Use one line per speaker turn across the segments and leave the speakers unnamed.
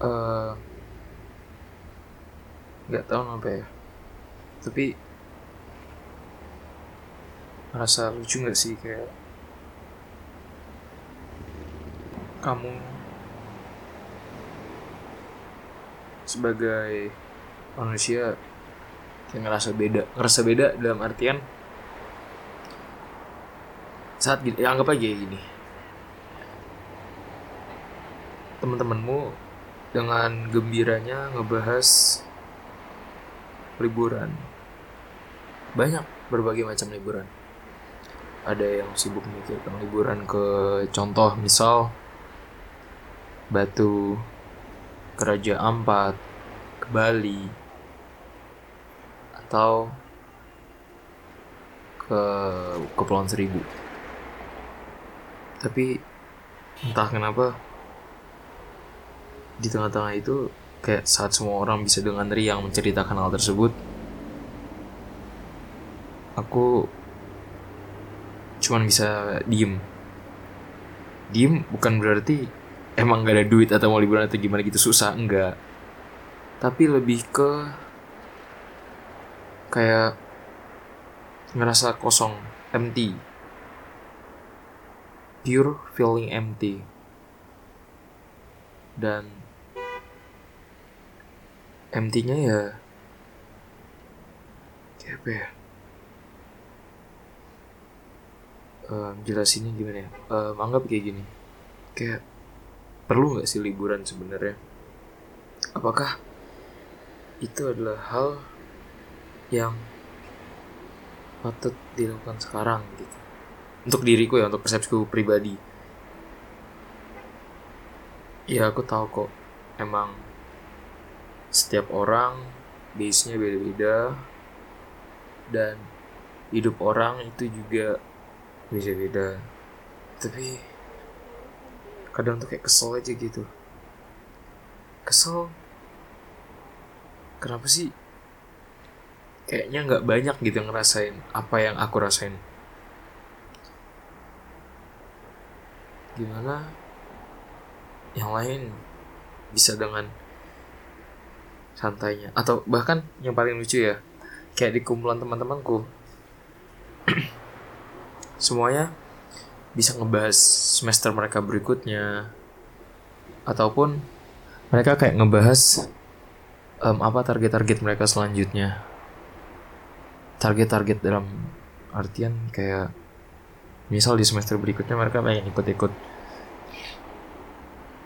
eh, nggak tahu apa ya. Tapi merasa lucu nggak sih kayak kamu sebagai manusia kayak ngerasa beda ngerasa beda dalam artian saat gini ya anggap aja gini. Teman-temanmu dengan gembiranya ngebahas liburan. Banyak berbagai macam liburan. Ada yang sibuk memikirkan liburan ke contoh misal Batu ke Raja Ampat ke Bali atau ke Kepulauan Seribu. Tapi entah kenapa di tengah-tengah itu kayak saat semua orang bisa dengan riang menceritakan hal tersebut aku cuman bisa diem. Diem bukan berarti emang gak ada duit atau mau liburan atau gimana gitu susah enggak. Tapi lebih ke kayak ngerasa kosong empty. Pure feeling empty. Dan empty-nya ya kayak apa ya? Um, jelasinnya gimana ya? Um, anggap kayak gini. Kayak perlu nggak sih liburan sebenarnya? Apakah itu adalah hal yang patut dilakukan sekarang gitu? Untuk diriku ya untuk persepsiku pribadi. Ya aku tahu kok. Emang setiap orang base-nya beda-beda dan hidup orang itu juga beda-beda. Tapi kadang tuh kayak kesel aja gitu. Kesel? Kenapa sih? Kayaknya nggak banyak gitu ngerasain apa yang aku rasain. Gimana yang lain bisa dengan santainya. Atau bahkan yang paling lucu ya kayak di kumpulan teman-temanku semuanya bisa ngebahas semester mereka berikutnya. Ataupun mereka kayak ngebahas um, apa target-target mereka selanjutnya. Target-target dalam artian kayak misal di semester berikutnya mereka pengen ikut-ikut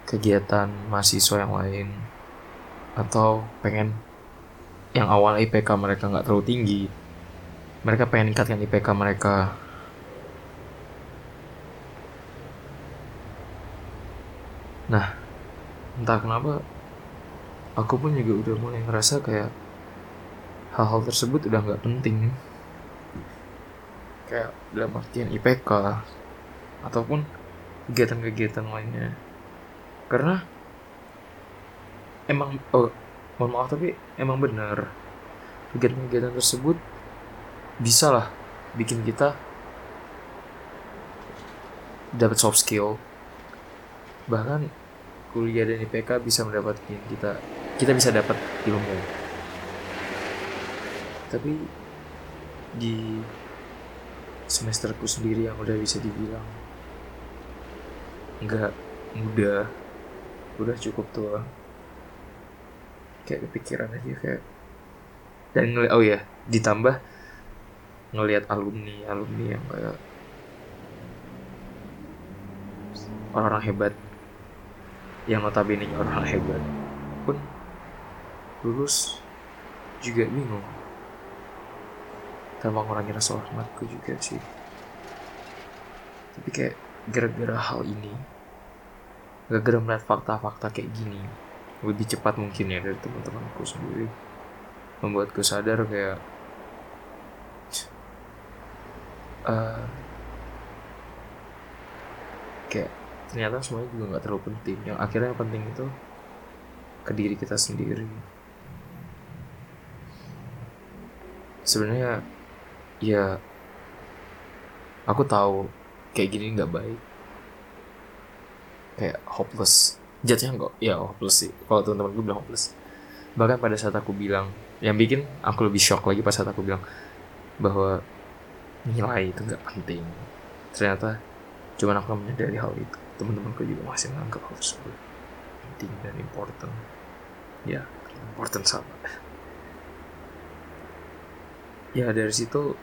kegiatan mahasiswa yang lain atau pengen yang awal IPK mereka nggak terlalu tinggi. Mereka pengen meningkatkan IPK mereka. Nah entah kenapa aku pun juga udah mulai ngerasa kayak hal-hal tersebut udah nggak penting. Kayak dalam artian IPK ataupun kegiatan-kegiatan lainnya. Karena emang oh mohon maaf tapi emang benar. Kegiatan-kegiatan tersebut bisa lah bikin kita dapat soft skill. Bahkan kuliah dan IPK bisa mendapatkan kita kita bisa dapat ilmu. Tapi di semesterku sendiri yang udah bisa dibilang nggak mudah udah cukup tua kayak kepikiran aja kayak dan ngeliat oh ya ditambah ngelihat alumni alumni yang kayak orang-orang hebat yang notabene orang hebat pun lulus juga bingung. Tanpa mengurangi rasa hormatku juga sih. Tapi kayak gara-gara hal ini gara-gara melihat fakta-fakta kayak gini lebih cepat mungkin ya dari teman-temanku sendiri. Membuatku sadar kayak uh, kayak ternyata semuanya juga nggak terlalu penting. Yang akhirnya yang penting itu ke diri kita sendiri. Sebenarnya ya aku tahu kayak gini nggak baik. Kayak hopeless judge-nya ya hopeless sih. Kalau teman-teman gue bilang hopeless. Bahkan pada saat aku bilang yang bikin aku lebih shock lagi pas saat aku bilang bahwa nilai itu nggak penting. Ternyata cuma aku menyadari hal itu. Teman-temanku juga masih menganggap hal tersebut penting dan important. Ya important sama. Ya dari situ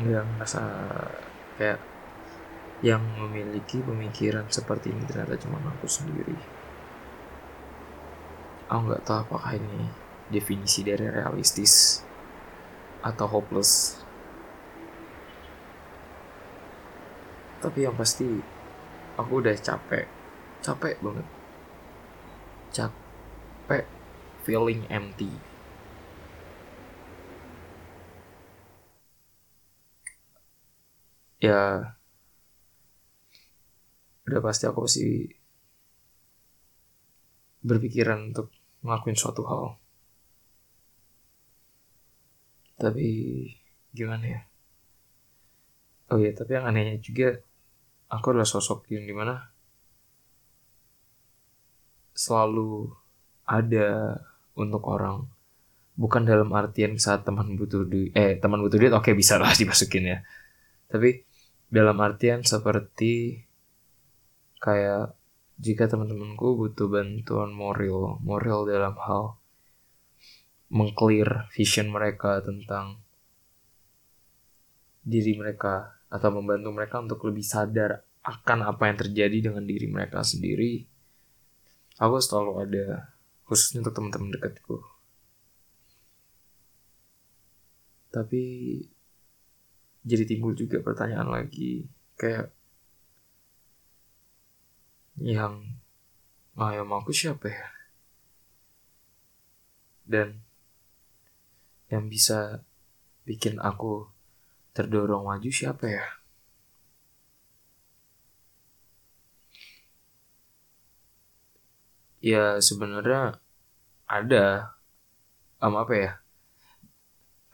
nggak ngerasa kayak yang memiliki pemikiran seperti ini ternyata cuma aku sendiri. Aku nggak tahu apakah ini definisi dari realistis atau hopeless. Tapi yang pasti aku udah capek, capek banget, capek feeling empty. Ya, udah pasti aku sih berpikiran untuk ngelakuin suatu hal. Tapi gimana ya? Oh iya, tapi yang anehnya juga aku adalah sosok yang di mana selalu ada untuk orang bukan dalam artian saat teman butuh duit eh teman butuh duit oke okay, bisa lah dimasukin ya tapi dalam artian seperti kayak jika teman-temanku butuh bantuan moral moral dalam hal mengclear vision mereka tentang diri mereka atau membantu mereka untuk lebih sadar akan apa yang terjadi dengan diri mereka sendiri aku selalu ada khususnya untuk teman-teman dekatku. Tapi jadi timbul juga pertanyaan lagi kayak yang ayam aku siapa ya? Dan yang bisa bikin aku terdorong maju siapa ya? Ya sebenarnya ada. Um, apa ya?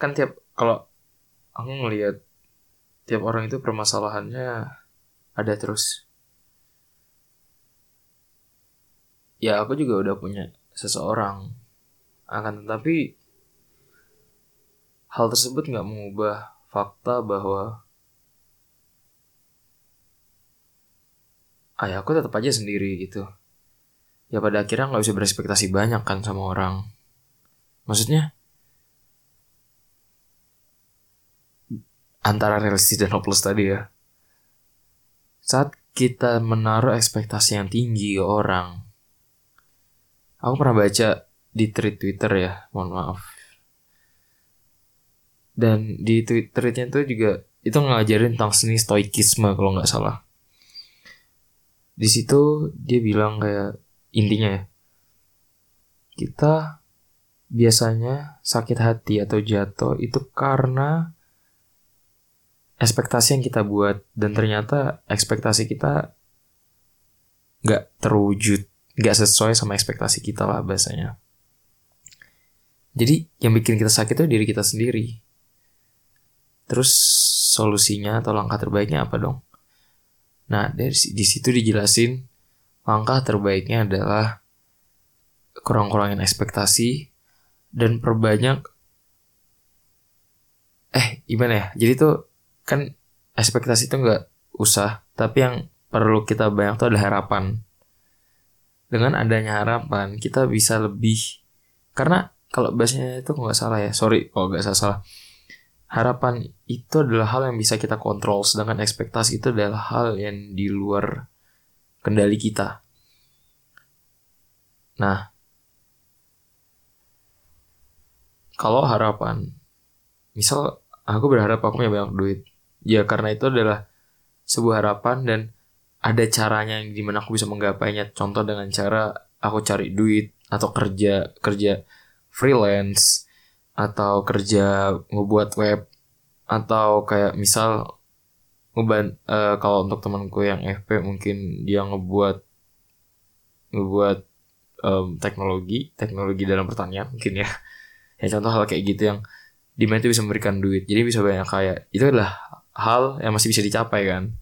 Kan tiap kalau aku ngelihat tiap orang itu permasalahannya ada terus ya aku juga udah punya seseorang. Akan tetapi hal tersebut nggak mengubah fakta bahwa ayah aku tetap aja sendiri gitu. Ya pada akhirnya nggak bisa berespektasi banyak kan sama orang. Maksudnya antara realistis dan hopeless tadi ya. Saat kita menaruh ekspektasi yang tinggi ke orang Aku pernah baca di tweet Twitter ya, mohon maaf. Dan di Twitternya itu juga itu ngajarin tentang seni stoikisme kalau nggak salah. Di situ dia bilang kayak intinya ya, kita biasanya sakit hati atau jatuh itu karena ekspektasi yang kita buat dan ternyata ekspektasi kita nggak terwujud nggak sesuai sama ekspektasi kita lah bahasanya. Jadi yang bikin kita sakit itu diri kita sendiri. Terus solusinya atau langkah terbaiknya apa dong? Nah dari di situ dijelasin langkah terbaiknya adalah kurang-kurangin ekspektasi dan perbanyak eh gimana ya jadi tuh kan ekspektasi itu nggak usah tapi yang perlu kita banyak tuh ada harapan dengan adanya harapan kita bisa lebih karena kalau bahasanya itu nggak salah ya sorry kalau nggak salah. Harapan itu adalah hal yang bisa kita kontrol sedangkan ekspektasi itu adalah hal yang di luar kendali kita. Nah kalau harapan misal aku berharap aku punya banyak duit. Ya karena itu adalah sebuah harapan dan ada caranya yang di mana aku bisa menggapainya? Contoh dengan cara aku cari duit atau kerja kerja freelance atau kerja ngebuat web atau kayak misal ngeban uh, kalau untuk temanku yang FP mungkin dia ngebuat ngebuat um, teknologi teknologi dalam pertanian mungkin ya. Ya contoh hal kayak gitu yang di mana itu bisa memberikan duit. Jadi bisa banyak kayak itu adalah hal yang masih bisa dicapai kan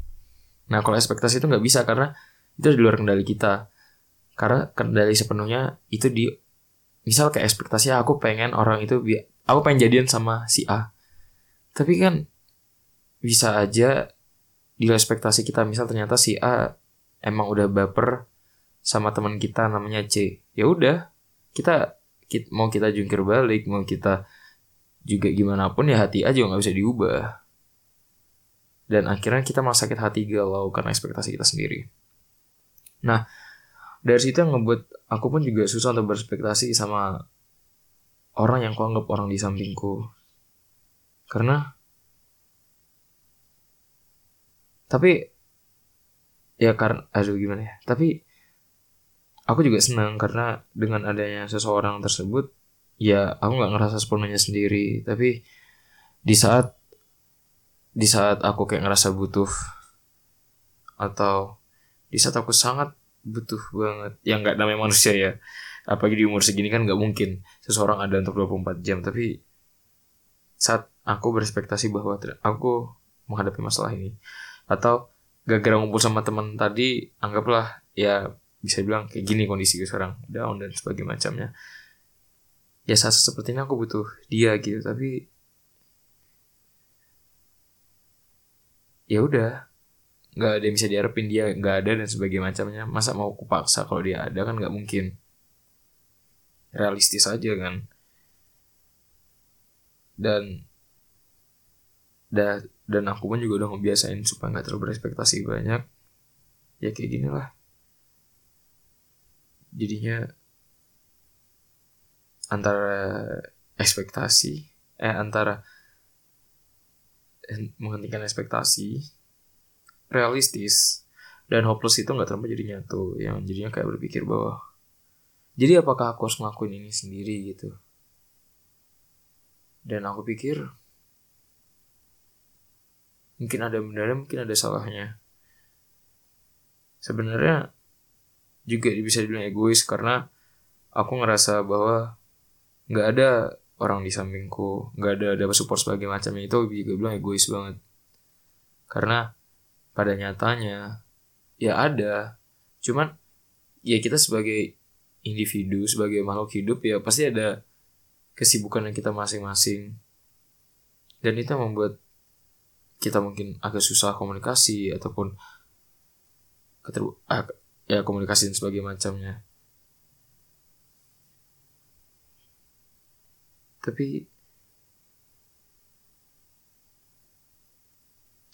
Nah kalau ekspektasi itu nggak bisa karena itu di luar kendali kita. Karena kendali sepenuhnya itu di misal kayak ekspektasi aku pengen orang itu aku pengen jadian sama si A. Tapi kan bisa aja di ekspektasi kita misal ternyata si A emang udah baper sama teman kita namanya C ya udah kita mau kita jungkir balik mau kita juga gimana pun ya hati aja nggak bisa diubah dan akhirnya kita malah sakit hati galau karena ekspektasi kita sendiri. Nah dari situ yang ngebuat aku pun juga susah untuk berspektasi sama orang yang kuanggap orang di sampingku. Karena tapi ya karena aduh gimana ya tapi aku juga senang karena dengan adanya seseorang tersebut ya aku nggak ngerasa sepenuhnya sendiri. Tapi di saat di saat aku kayak ngerasa butuh atau di saat aku sangat butuh banget yang nggak namanya manusia ya apalagi di umur segini kan nggak mungkin seseorang ada untuk 24 jam tapi saat aku berespektasi bahwa aku menghadapi masalah ini atau gara-gara ngumpul sama teman tadi anggaplah ya bisa bilang kayak gini kondisi gue sekarang down dan sebagainya macamnya ya saat seperti ini aku butuh dia gitu tapi ya udah. Nggak ada yang bisa diharapin dia nggak ada dan sebagainya macamnya. Masa mau aku paksa kalau dia ada kan nggak mungkin. Realistis aja kan. Dan dan dan aku pun juga udah ngebiasain supaya nggak terlalu berekspektasi banyak. Ya kayak gini lah. Jadinya antara ekspektasi eh antara menghentikan ekspektasi realistis dan hopeless itu nggak terlalu jadi nyatu yang jadinya kayak berpikir bahwa jadi apakah aku harus ngelakuin ini sendiri? gitu. Dan aku pikir mungkin ada benernya mungkin ada salahnya. Sebenarnya juga bisa dibilang egois karena aku ngerasa bahwa nggak ada orang di sampingku. Nggak ada ada support sebagai macamnya itu juga bilang egois banget. Karena pada nyatanya ya ada. Cuman ya kita sebagai individu sebagai makhluk hidup ya pasti ada kesibukan yang kita masing-masing. Dan itu membuat kita mungkin agak susah komunikasi ataupun keter ah, ya komunikasi dan sebagainya macamnya tapi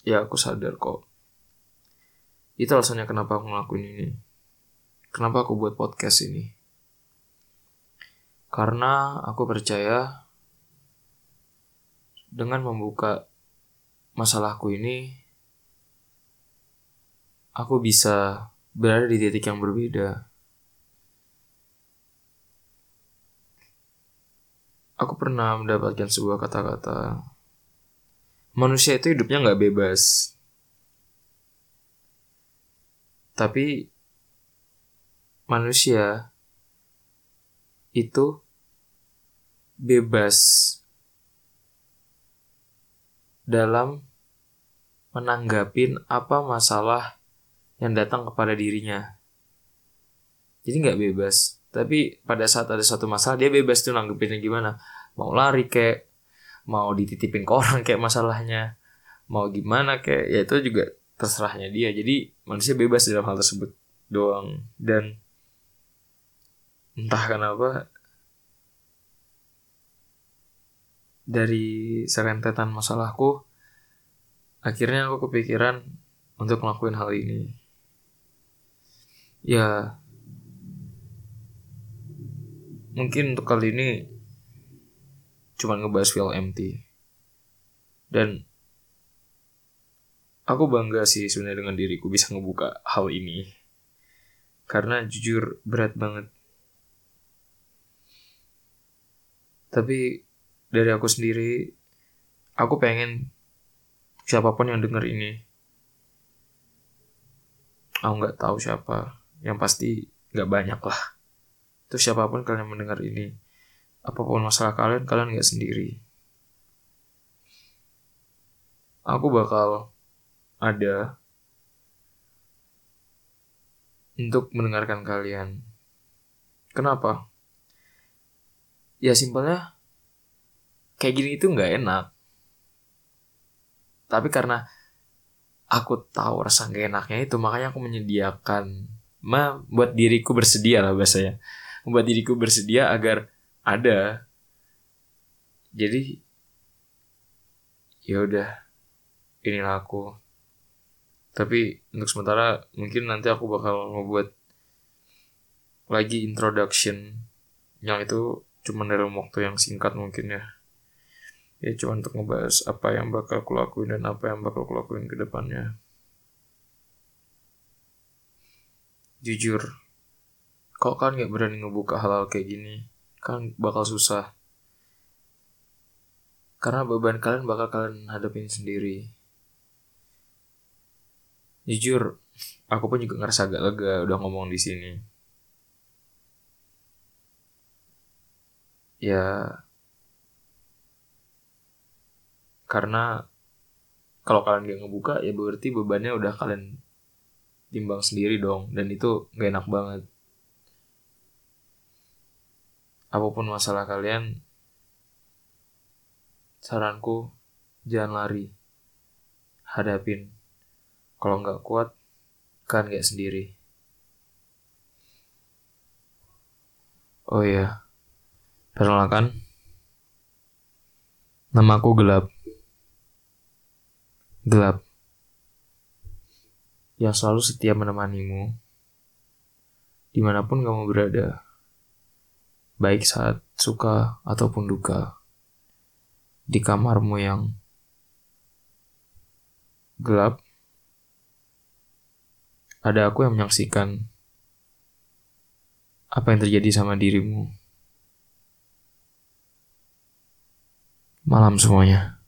ya aku sadar kok. Itu alasannya kenapa aku ngelakuin ini. Kenapa aku buat podcast ini? Karena aku percaya dengan membuka masalahku ini aku bisa berada di titik yang berbeda. Aku pernah mendapatkan sebuah kata-kata. Manusia itu hidupnya nggak bebas. Tapi manusia itu bebas dalam menanggapin apa masalah yang datang kepada dirinya. Jadi nggak bebas. Tapi pada saat ada satu masalah dia bebas tuh nanggepinnya gimana. Mau lari kayak, mau dititipin ke orang kayak masalahnya, mau gimana kayak, ya itu juga terserahnya dia. Jadi manusia bebas dalam hal tersebut doang. Dan entah kenapa dari serentetan masalahku akhirnya aku kepikiran untuk ngelakuin hal ini ya mungkin untuk kali ini cuma ngebahas empty dan aku bangga sih sebenarnya dengan diriku bisa ngebuka hal ini. Karena jujur berat banget. Tapi dari aku sendiri aku pengen siapa pun yang denger ini aku nggak tahu siapa yang pasti nggak banyak lah. Itu siapa pun kalian mendengar ini apa pun masalah kalian kalian nggak sendiri aku bakal ada untuk mendengarkan kalian. Kenapa? Ya simpelnya kayak gini itu nggak enak. Tapi karena aku tahu rasa gak enaknya itu makanya aku menyediakan ma buat diriku bersedia lah bahasanya membuat diriku bersedia agar ada. Jadi ya udah inilah aku. Tapi untuk sementara mungkin nanti aku bakal ngebuat lagi introduction yang itu cuma dalam waktu yang singkat mungkin ya. Ya cuma untuk ngebahas apa yang bakal aku lakuin dan apa yang bakal aku lakuin ke depannya. Jujur kok kan nggak berani ngebuka hal-hal kayak gini kan bakal susah. Karena beban kalian bakal kalian hadapin sendiri. Jujur aku pun juga ngerasa agak lega udah ngomong di sini. Ya karena kalau kalian gak ngebuka ya berarti bebannya udah kalian timbang sendiri dong. Dan itu gak enak banget apa pun masalah kalian saranku jangan lari. Hadapin. Kalau nggak kuat kan gak sendiri. Oh iya. Perkenalkan. Nama aku gelap. Gelap. Yang selalu setia menemanimu di mana pun kamu berada, baik saat suka ataupun duka, di kamarmu yang gelap, ada aku yang menyaksikan apa yang terjadi sama dirimu. Malam semuanya.